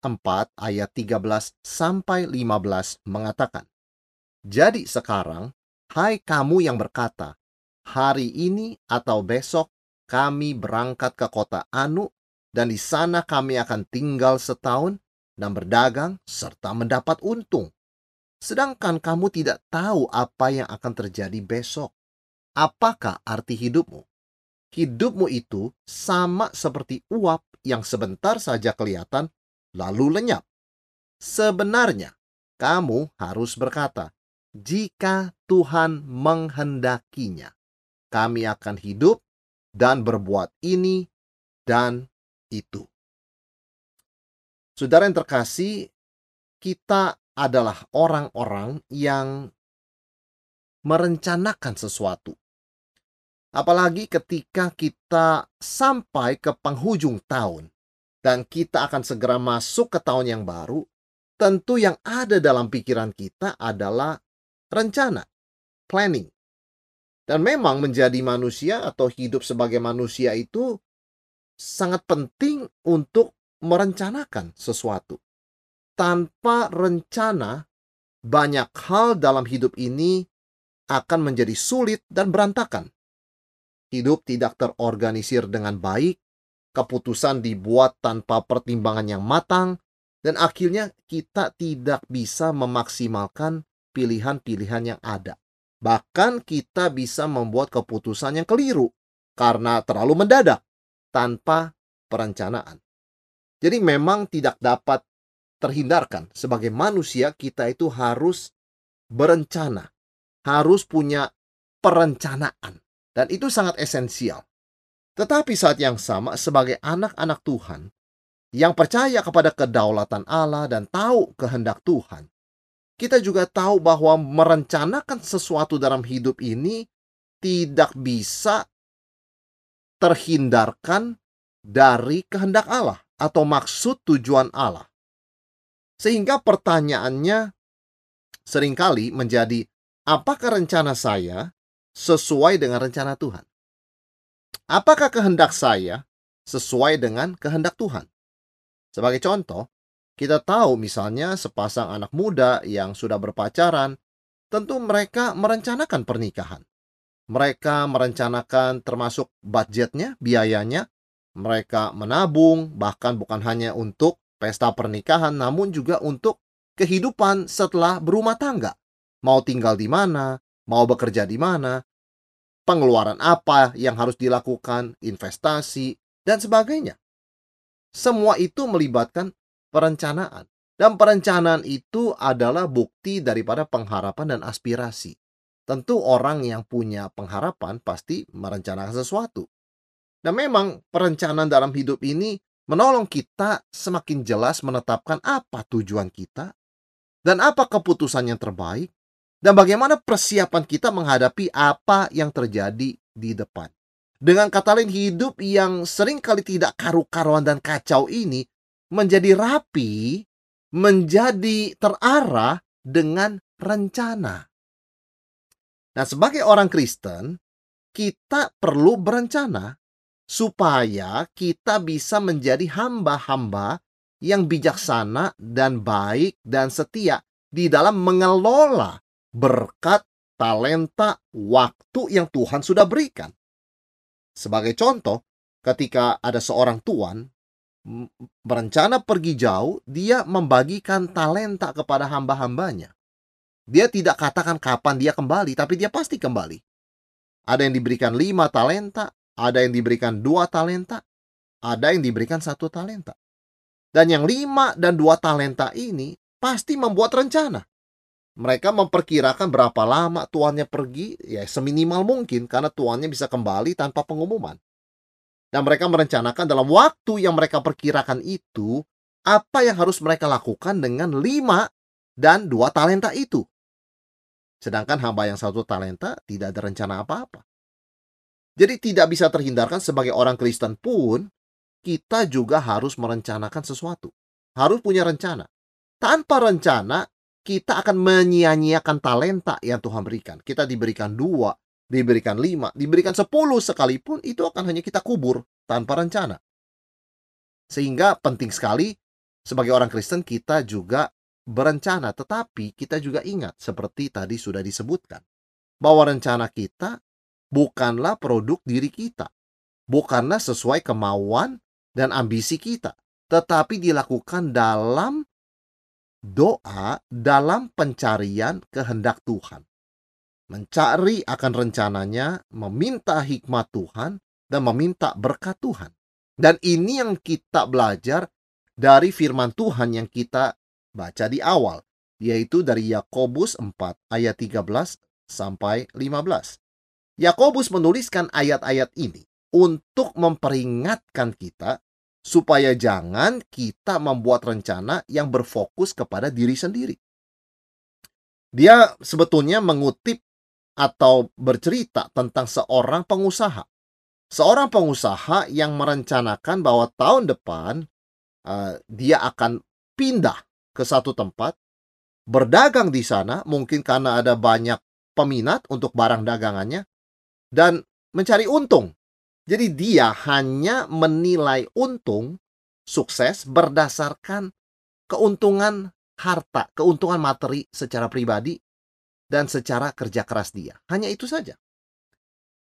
4 ayat 13 sampai 15 mengatakan, Jadi sekarang, hai kamu yang berkata, hari ini atau besok kami berangkat ke kota Anu dan di sana kami akan tinggal setahun dan berdagang serta mendapat untung. Sedangkan kamu tidak tahu apa yang akan terjadi besok. Apakah arti hidupmu? Hidupmu itu sama seperti uap yang sebentar saja kelihatan, lalu lenyap. Sebenarnya, kamu harus berkata, "Jika Tuhan menghendakinya, kami akan hidup dan berbuat ini dan itu." Saudara yang terkasih, kita adalah orang-orang yang merencanakan sesuatu. Apalagi ketika kita sampai ke penghujung tahun dan kita akan segera masuk ke tahun yang baru, tentu yang ada dalam pikiran kita adalah rencana, planning. Dan memang menjadi manusia atau hidup sebagai manusia itu sangat penting untuk merencanakan sesuatu. Tanpa rencana, banyak hal dalam hidup ini akan menjadi sulit dan berantakan hidup tidak terorganisir dengan baik, keputusan dibuat tanpa pertimbangan yang matang, dan akhirnya kita tidak bisa memaksimalkan pilihan-pilihan yang ada. Bahkan kita bisa membuat keputusan yang keliru karena terlalu mendadak tanpa perencanaan. Jadi memang tidak dapat terhindarkan sebagai manusia kita itu harus berencana, harus punya perencanaan. Dan itu sangat esensial. Tetapi saat yang sama sebagai anak-anak Tuhan yang percaya kepada kedaulatan Allah dan tahu kehendak Tuhan, kita juga tahu bahwa merencanakan sesuatu dalam hidup ini tidak bisa terhindarkan dari kehendak Allah atau maksud tujuan Allah. Sehingga pertanyaannya sering kali menjadi, apakah rencana saya sesuai dengan rencana Tuhan? Apakah kehendak saya sesuai dengan kehendak Tuhan? Sebagai contoh, kita tahu misalnya sepasang anak muda yang sudah berpacaran, tentu mereka merencanakan pernikahan. Mereka merencanakan termasuk budgetnya, biayanya. Mereka menabung, bahkan bukan hanya untuk pesta pernikahan, namun juga untuk kehidupan setelah berumah tangga. Mau tinggal di mana, mau bekerja di mana, pengeluaran apa yang harus dilakukan, investasi, dan sebagainya. Semua itu melibatkan perencanaan. Dan perencanaan itu adalah bukti daripada pengharapan dan aspirasi. Tentu orang yang punya pengharapan pasti merencanakan sesuatu. Dan memang perencanaan dalam hidup ini menolong kita semakin jelas menetapkan apa tujuan kita dan apa keputusan yang terbaik dan bagaimana persiapan kita menghadapi apa yang terjadi di depan. Dengan kata lain, hidup yang sering kali tidak karu-karuan dan kacau ini menjadi rapi, menjadi terarah dengan rencana. Nah, sebagai orang Kristen, kita perlu berencana supaya kita bisa menjadi hamba-hamba yang bijaksana dan baik dan setia di dalam mengelola berkat, talenta, waktu yang Tuhan sudah berikan. Sebagai contoh, ketika ada seorang tuan berencana pergi jauh, dia membagikan talenta kepada hamba-hambanya. Dia tidak katakan kapan dia kembali, tapi dia pasti kembali. Ada yang diberikan lima talenta, ada yang diberikan dua talenta, ada yang diberikan satu talenta. Dan yang lima dan dua talenta ini pasti membuat rencana mereka memperkirakan berapa lama tuannya pergi, ya seminimal mungkin karena tuannya bisa kembali tanpa pengumuman. Dan mereka merencanakan dalam waktu yang mereka perkirakan itu, apa yang harus mereka lakukan dengan lima dan dua talenta itu. Sedangkan hamba yang satu talenta tidak ada rencana apa-apa. Jadi tidak bisa terhindarkan sebagai orang Kristen pun, kita juga harus merencanakan sesuatu. Harus punya rencana. Tanpa rencana, kita akan menyia-nyiakan talenta yang Tuhan berikan. Kita diberikan dua, diberikan lima, diberikan sepuluh sekalipun, itu akan hanya kita kubur tanpa rencana. Sehingga penting sekali sebagai orang Kristen kita juga berencana, tetapi kita juga ingat seperti tadi sudah disebutkan bahwa rencana kita bukanlah produk diri kita, bukanlah sesuai kemauan dan ambisi kita, tetapi dilakukan dalam doa, dalam pencarian kehendak Tuhan. Mencari akan rencananya, meminta hikmat Tuhan, dan meminta berkat Tuhan. Dan ini yang kita belajar dari firman Tuhan yang kita baca di awal, yaitu dari Yakobus 4 ayat 13 sampai 15. Yakobus menuliskan ayat-ayat ini untuk memperingatkan kita supaya jangan kita membuat rencana yang berfokus kepada diri sendiri. Dia sebetulnya mengutip atau bercerita tentang seorang pengusaha. Seorang pengusaha yang merencanakan bahwa tahun depan uh, dia akan pindah ke satu tempat, berdagang di sana, mungkin karena ada banyak peminat untuk barang dagangannya, dan mencari untung. Jadi dia hanya menilai untung sukses berdasarkan keuntungan harta, keuntungan materi secara pribadi dan secara kerja keras dia. Hanya itu saja.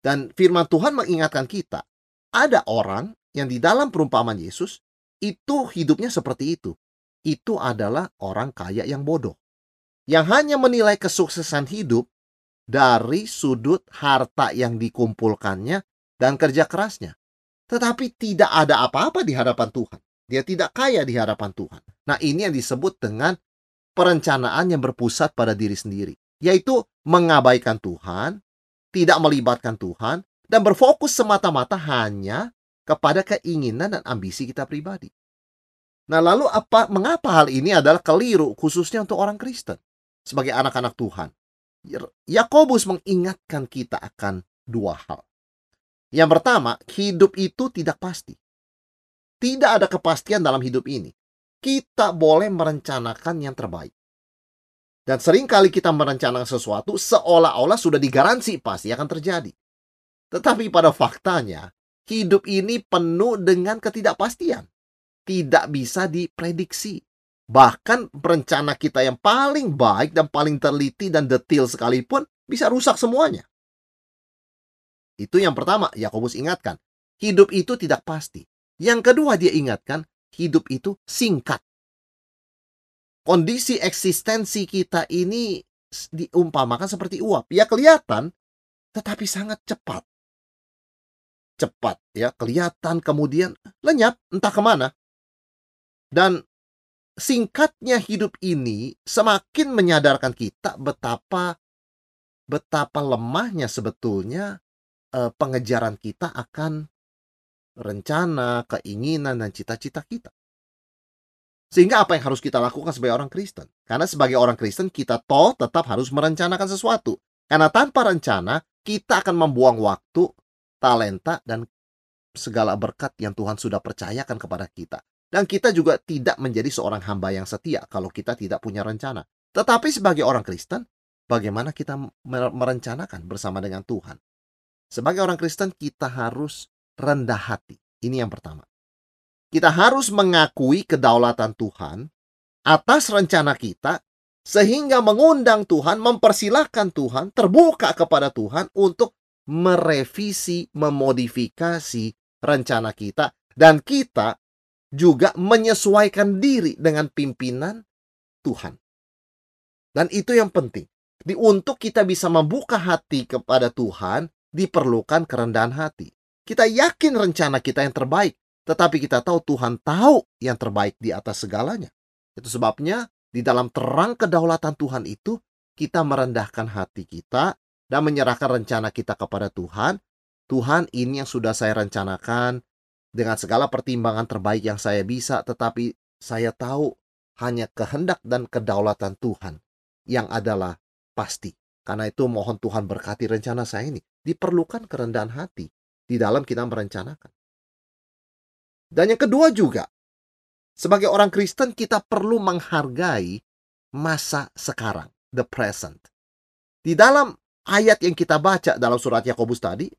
Dan firman Tuhan mengingatkan kita, ada orang yang di dalam perumpamaan Yesus itu hidupnya seperti itu. Itu adalah orang kaya yang bodoh. Yang hanya menilai kesuksesan hidup dari sudut harta yang dikumpulkannya dan kerja kerasnya. Tetapi tidak ada apa-apa di hadapan Tuhan. Dia tidak kaya di hadapan Tuhan. Nah ini yang disebut dengan perencanaan yang berpusat pada diri sendiri. Yaitu mengabaikan Tuhan, tidak melibatkan Tuhan, dan berfokus semata-mata hanya kepada keinginan dan ambisi kita pribadi. Nah, lalu apa mengapa hal ini adalah keliru khususnya untuk orang Kristen sebagai anak-anak Tuhan? Yakobus mengingatkan kita akan dua hal. Yang pertama, hidup itu tidak pasti. Tidak ada kepastian dalam hidup ini. Kita boleh merencanakan yang terbaik. Dan sering kali kita merencanakan sesuatu seolah-olah sudah digaransi pasti akan terjadi. Tetapi pada faktanya, hidup ini penuh dengan ketidakpastian. Tidak bisa diprediksi. Bahkan rencana kita yang paling baik dan paling teliti dan detail sekalipun bisa rusak semuanya. Itu yang pertama, Yakobus ingatkan. Hidup itu tidak pasti. Yang kedua dia ingatkan, hidup itu singkat kondisi eksistensi kita ini diumpamakan seperti uap. Ya kelihatan, tetapi sangat cepat. Cepat ya, kelihatan kemudian lenyap entah ke mana. Dan singkatnya hidup ini semakin menyadarkan kita betapa betapa lemahnya sebetulnya eh, pengejaran kita akan rencana, keinginan dan cita-cita kita. Sehingga apa yang harus kita lakukan sebagai orang Kristen? Karena sebagai orang Kristen kita toh tetap harus merencanakan sesuatu. Karena tanpa rencana kita akan membuang waktu, talenta, dan segala berkat yang Tuhan sudah percayakan kepada kita. Dan kita juga tidak menjadi seorang hamba yang setia kalau kita tidak punya rencana. Tetapi sebagai orang Kristen, bagaimana kita merencanakan bersama dengan Tuhan? Sebagai orang Kristen kita harus rendah hati. Ini yang pertama kita harus mengakui kedaulatan Tuhan atas rencana kita sehingga mengundang Tuhan, mempersilahkan Tuhan, terbuka kepada Tuhan untuk merevisi, memodifikasi rencana kita dan kita juga menyesuaikan diri dengan pimpinan Tuhan. Dan itu yang penting. Di untuk kita bisa membuka hati kepada Tuhan, diperlukan kerendahan hati. Kita yakin rencana kita yang terbaik, tetapi kita tahu Tuhan tahu yang terbaik di atas segalanya. Itu sebabnya di dalam terang kedaulatan Tuhan itu kita merendahkan hati kita dan menyerahkan rencana kita kepada Tuhan. Tuhan ini yang sudah saya rencanakan dengan segala pertimbangan terbaik yang saya bisa, tetapi saya tahu hanya kehendak dan kedaulatan Tuhan yang adalah pasti. Karena itu mohon Tuhan berkati rencana saya ini. Diperlukan kerendahan hati di dalam kita merencanakan. Dan yang kedua juga, sebagai orang Kristen kita perlu menghargai masa sekarang, the present. Di dalam ayat yang kita baca dalam surat Yakobus tadi,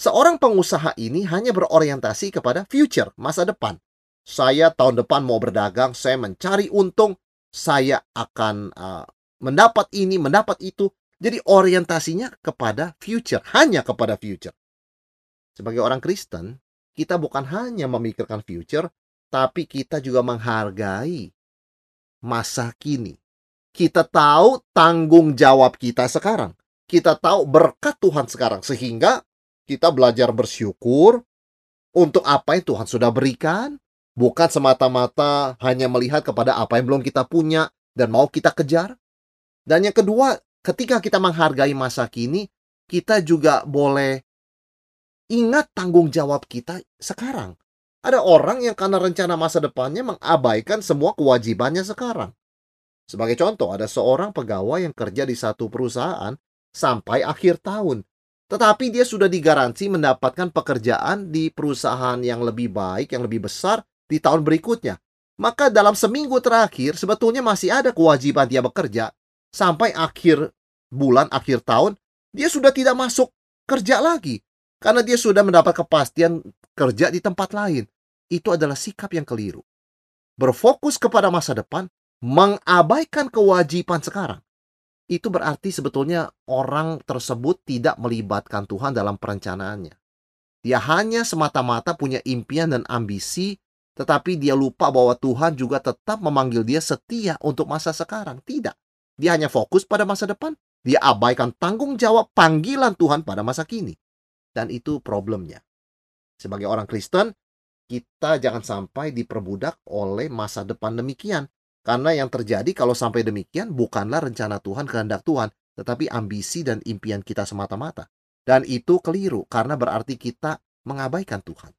seorang pengusaha ini hanya berorientasi kepada future, masa depan. Saya tahun depan mau berdagang, saya mencari untung, saya akan uh, mendapat ini, mendapat itu. Jadi orientasinya kepada future, hanya kepada future. Sebagai orang Kristen, kita bukan hanya memikirkan future, tapi kita juga menghargai masa kini. Kita tahu tanggung jawab kita sekarang. Kita tahu berkat Tuhan sekarang sehingga kita belajar bersyukur untuk apa yang Tuhan sudah berikan, Bukan semata-mata hanya melihat kepada apa yang belum kita punya dan mau kita kejar. Dan yang kedua, ketika kita menghargai masa kini, kita juga boleh ingat tanggung jawab kita sekarang. Ada orang yang karena rencana masa depannya mengabaikan semua kewajibannya sekarang. Sebagai contoh, ada seorang pegawai yang kerja di satu perusahaan sampai akhir tahun. Tetapi dia sudah digaransi mendapatkan pekerjaan di perusahaan yang lebih baik, yang lebih besar, di tahun berikutnya. Maka dalam seminggu terakhir sebetulnya masih ada kewajiban dia bekerja sampai akhir bulan, akhir tahun, dia sudah tidak masuk kerja lagi karena dia sudah mendapat kepastian kerja di tempat lain. Itu adalah sikap yang keliru. Berfokus kepada masa depan, mengabaikan kewajiban sekarang. Itu berarti sebetulnya orang tersebut tidak melibatkan Tuhan dalam perencanaannya. Dia hanya semata-mata punya impian dan ambisi tetapi dia lupa bahwa Tuhan juga tetap memanggil dia setia untuk masa sekarang. Tidak. Dia hanya fokus pada masa depan. Dia abaikan tanggung jawab panggilan Tuhan pada masa kini. Dan itu problemnya. Sebagai orang Kristen, kita jangan sampai diperbudak oleh masa depan demikian. Karena yang terjadi kalau sampai demikian bukanlah rencana Tuhan, kehendak Tuhan, tetapi ambisi dan impian kita semata-mata. Dan itu keliru karena berarti kita mengabaikan Tuhan.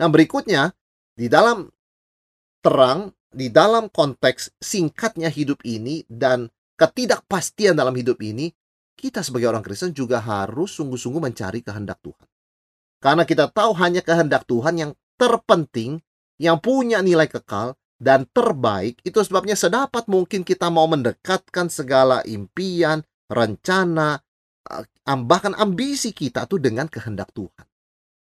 Nah berikutnya, di dalam terang, di dalam konteks singkatnya hidup ini dan ketidakpastian dalam hidup ini, kita sebagai orang Kristen juga harus sungguh-sungguh mencari kehendak Tuhan. Karena kita tahu hanya kehendak Tuhan yang terpenting, yang punya nilai kekal, dan terbaik. Itu sebabnya sedapat mungkin kita mau mendekatkan segala impian, rencana, eh, bahkan ambisi kita tuh dengan kehendak Tuhan.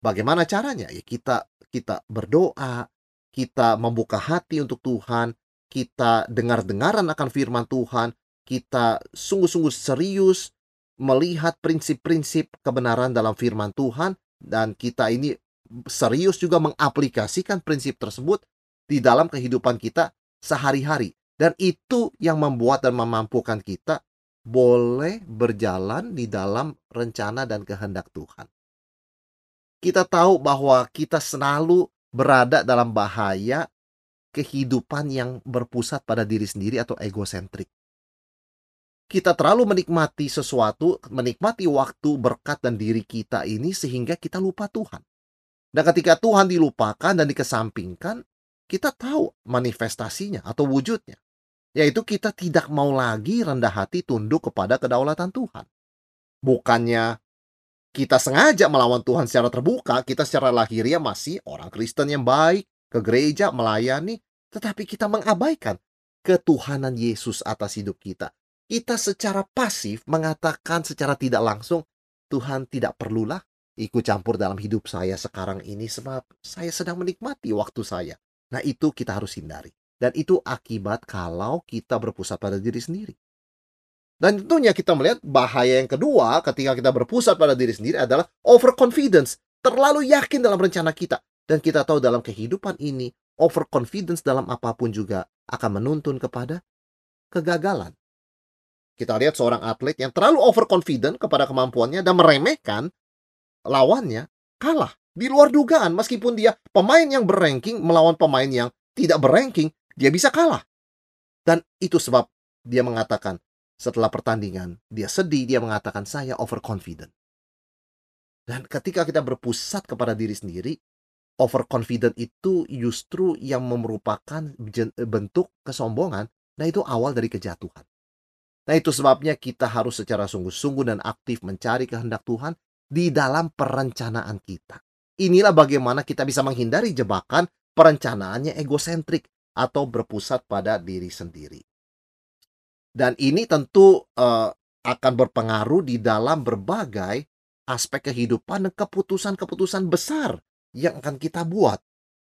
Bagaimana caranya? Ya kita kita berdoa, kita membuka hati untuk Tuhan, kita dengar-dengaran akan firman Tuhan, kita sungguh-sungguh serius melihat prinsip-prinsip kebenaran dalam firman Tuhan dan kita ini serius juga mengaplikasikan prinsip tersebut di dalam kehidupan kita sehari-hari. Dan itu yang membuat dan memampukan kita boleh berjalan di dalam rencana dan kehendak Tuhan. Kita tahu bahwa kita selalu berada dalam bahaya kehidupan yang berpusat pada diri sendiri atau egosentrik. Kita terlalu menikmati sesuatu, menikmati waktu, berkat, dan diri kita ini sehingga kita lupa Tuhan. Dan ketika Tuhan dilupakan dan dikesampingkan, kita tahu manifestasinya atau wujudnya. Yaitu kita tidak mau lagi rendah hati tunduk kepada kedaulatan Tuhan. Bukannya kita sengaja melawan Tuhan secara terbuka, kita secara lahiriah masih orang Kristen yang baik, ke gereja, melayani, tetapi kita mengabaikan ketuhanan Yesus atas hidup kita. Kita secara pasif mengatakan secara tidak langsung, Tuhan tidak perlulah ikut campur dalam hidup saya sekarang ini sebab saya sedang menikmati waktu saya. Nah itu kita harus hindari. Dan itu akibat kalau kita berpusat pada diri sendiri. Dan tentunya kita melihat bahaya yang kedua ketika kita berpusat pada diri sendiri adalah overconfidence. Terlalu yakin dalam rencana kita. Dan kita tahu dalam kehidupan ini, overconfidence dalam apa pun juga akan menuntun kepada kegagalan. Kita lihat seorang atlet yang terlalu overconfident kepada kemampuannya dan meremehkan lawannya kalah di luar dugaan meskipun dia pemain yang berranking melawan pemain yang tidak berranking dia bisa kalah dan itu sebab dia mengatakan setelah pertandingan, dia sedih, dia mengatakan saya overconfident. Dan ketika kita berpusat kepada diri sendiri, overconfident itu justru yang merupakan bentuk kesombongan. Nah, itu awal dari kejatuhan. Nah, itu sebabnya kita harus secara sungguh-sungguh dan aktif mencari kehendak Tuhan di dalam perencanaan kita. Inilah bagaimana kita bisa menghindari jebakan perencanaannya egosentrik atau berpusat pada diri sendiri. Dan ini tentu uh, akan berpengaruh di dalam berbagai aspek kehidupan dan keputusan-keputusan besar yang akan kita buat.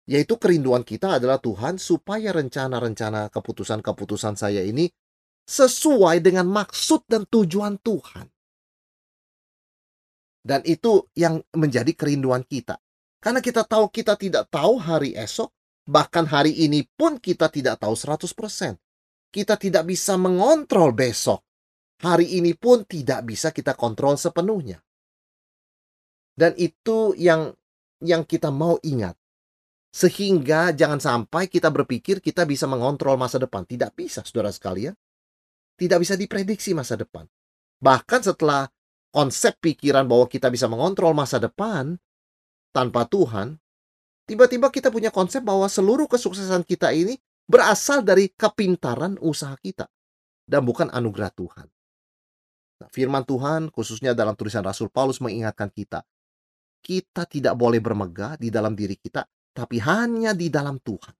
Yaitu kerinduan kita adalah Tuhan supaya rencana-rencana keputusan-keputusan saya ini sesuai dengan maksud dan tujuan Tuhan. Dan itu yang menjadi kerinduan kita. Karena kita tahu kita tidak tahu hari esok, bahkan hari ini pun kita tidak tahu 100%. Kita tidak bisa mengontrol besok. Hari ini pun tidak bisa kita kontrol sepenuhnya. Dan itu yang yang kita mau ingat. Sehingga jangan sampai kita berpikir kita bisa mengontrol masa depan. Tidak bisa, saudara sekalian. Tidak bisa diprediksi masa depan. Bahkan setelah konsep pikiran bahwa kita bisa mengontrol masa depan tanpa Tuhan, tiba-tiba kita punya konsep bahwa seluruh kesuksesan kita ini berasal dari kepintaran usaha kita dan bukan anugerah Tuhan. Nah, firman Tuhan khususnya dalam tulisan Rasul Paulus mengingatkan kita, kita tidak boleh bermegah di dalam diri kita, tapi hanya di dalam Tuhan.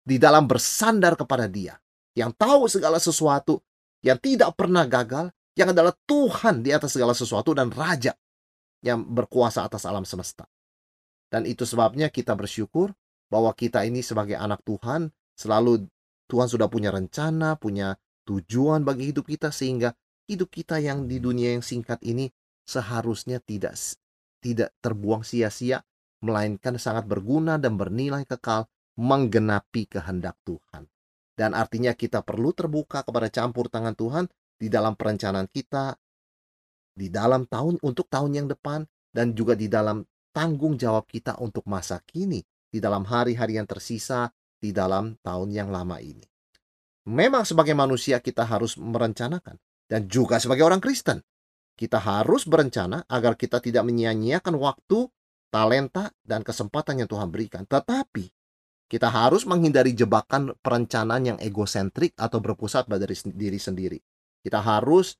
Di dalam bersandar kepada Dia yang tahu segala sesuatu, yang tidak pernah gagal, yang adalah Tuhan di atas segala sesuatu dan Raja yang berkuasa atas alam semesta. Dan itu sebabnya kita bersyukur bahwa kita ini sebagai anak Tuhan selalu Tuhan sudah punya rencana, punya tujuan bagi hidup kita sehingga hidup kita yang di dunia yang singkat ini seharusnya tidak tidak terbuang sia-sia melainkan sangat berguna dan bernilai kekal menggenapi kehendak Tuhan. Dan artinya kita perlu terbuka kepada campur tangan Tuhan di dalam perencanaan kita, di dalam tahun untuk tahun yang depan, dan juga di dalam tanggung jawab kita untuk masa kini, di dalam hari-hari yang tersisa, di dalam tahun yang lama ini. Memang sebagai manusia kita harus merencanakan, dan juga sebagai orang Kristen, kita harus berencana agar kita tidak menyia-nyiakan waktu, talenta, dan kesempatan yang Tuhan berikan. Tetapi, kita harus menghindari jebakan perencanaan yang egosentrik atau berpusat pada diri sendiri. Kita harus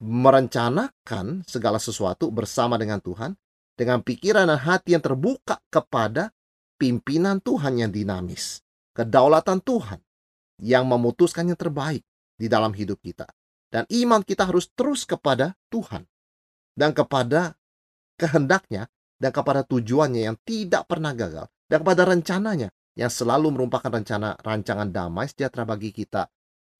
merencanakan segala sesuatu bersama dengan Tuhan dengan pikiran dan hati yang terbuka kepada pimpinan Tuhan yang dinamis, kedaulatan Tuhan yang memutuskan yang terbaik di dalam hidup kita. Dan iman kita harus terus kepada Tuhan dan kepada kehendaknya dan kepada tujuannya yang tidak pernah gagal dan kepada rencananya yang selalu merupakan rencana rancangan damai sejahtera bagi kita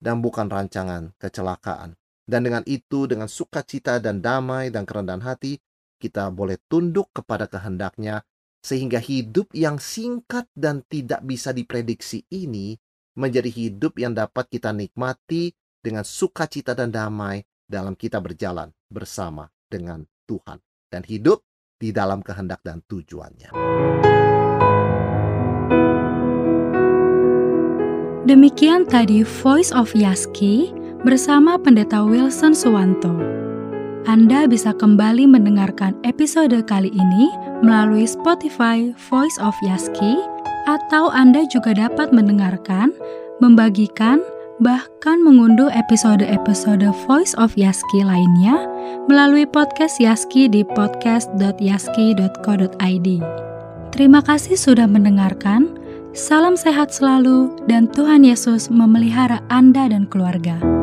dan bukan rancangan kecelakaan. Dan dengan itu, dengan sukacita dan damai dan kerendahan hati, kita boleh tunduk kepada kehendaknya, sehingga hidup yang singkat dan tidak bisa diprediksi ini menjadi hidup yang dapat kita nikmati dengan sukacita dan damai dalam kita berjalan bersama dengan Tuhan. Dan hidup di dalam kehendak dan tujuannya. Demikian tadi Voice of Yaski bersama Pendeta Wilson Suwanto. Anda bisa kembali mendengarkan episode kali ini melalui Spotify Voice of Yaski atau Anda juga dapat mendengarkan, membagikan, bahkan mengunduh episode-episode Voice of Yaski lainnya melalui podcast Yaski di podcast.yaski.co.id. Terima kasih sudah mendengarkan. Salam sehat selalu, dan Tuhan Yesus memelihara Anda dan keluarga.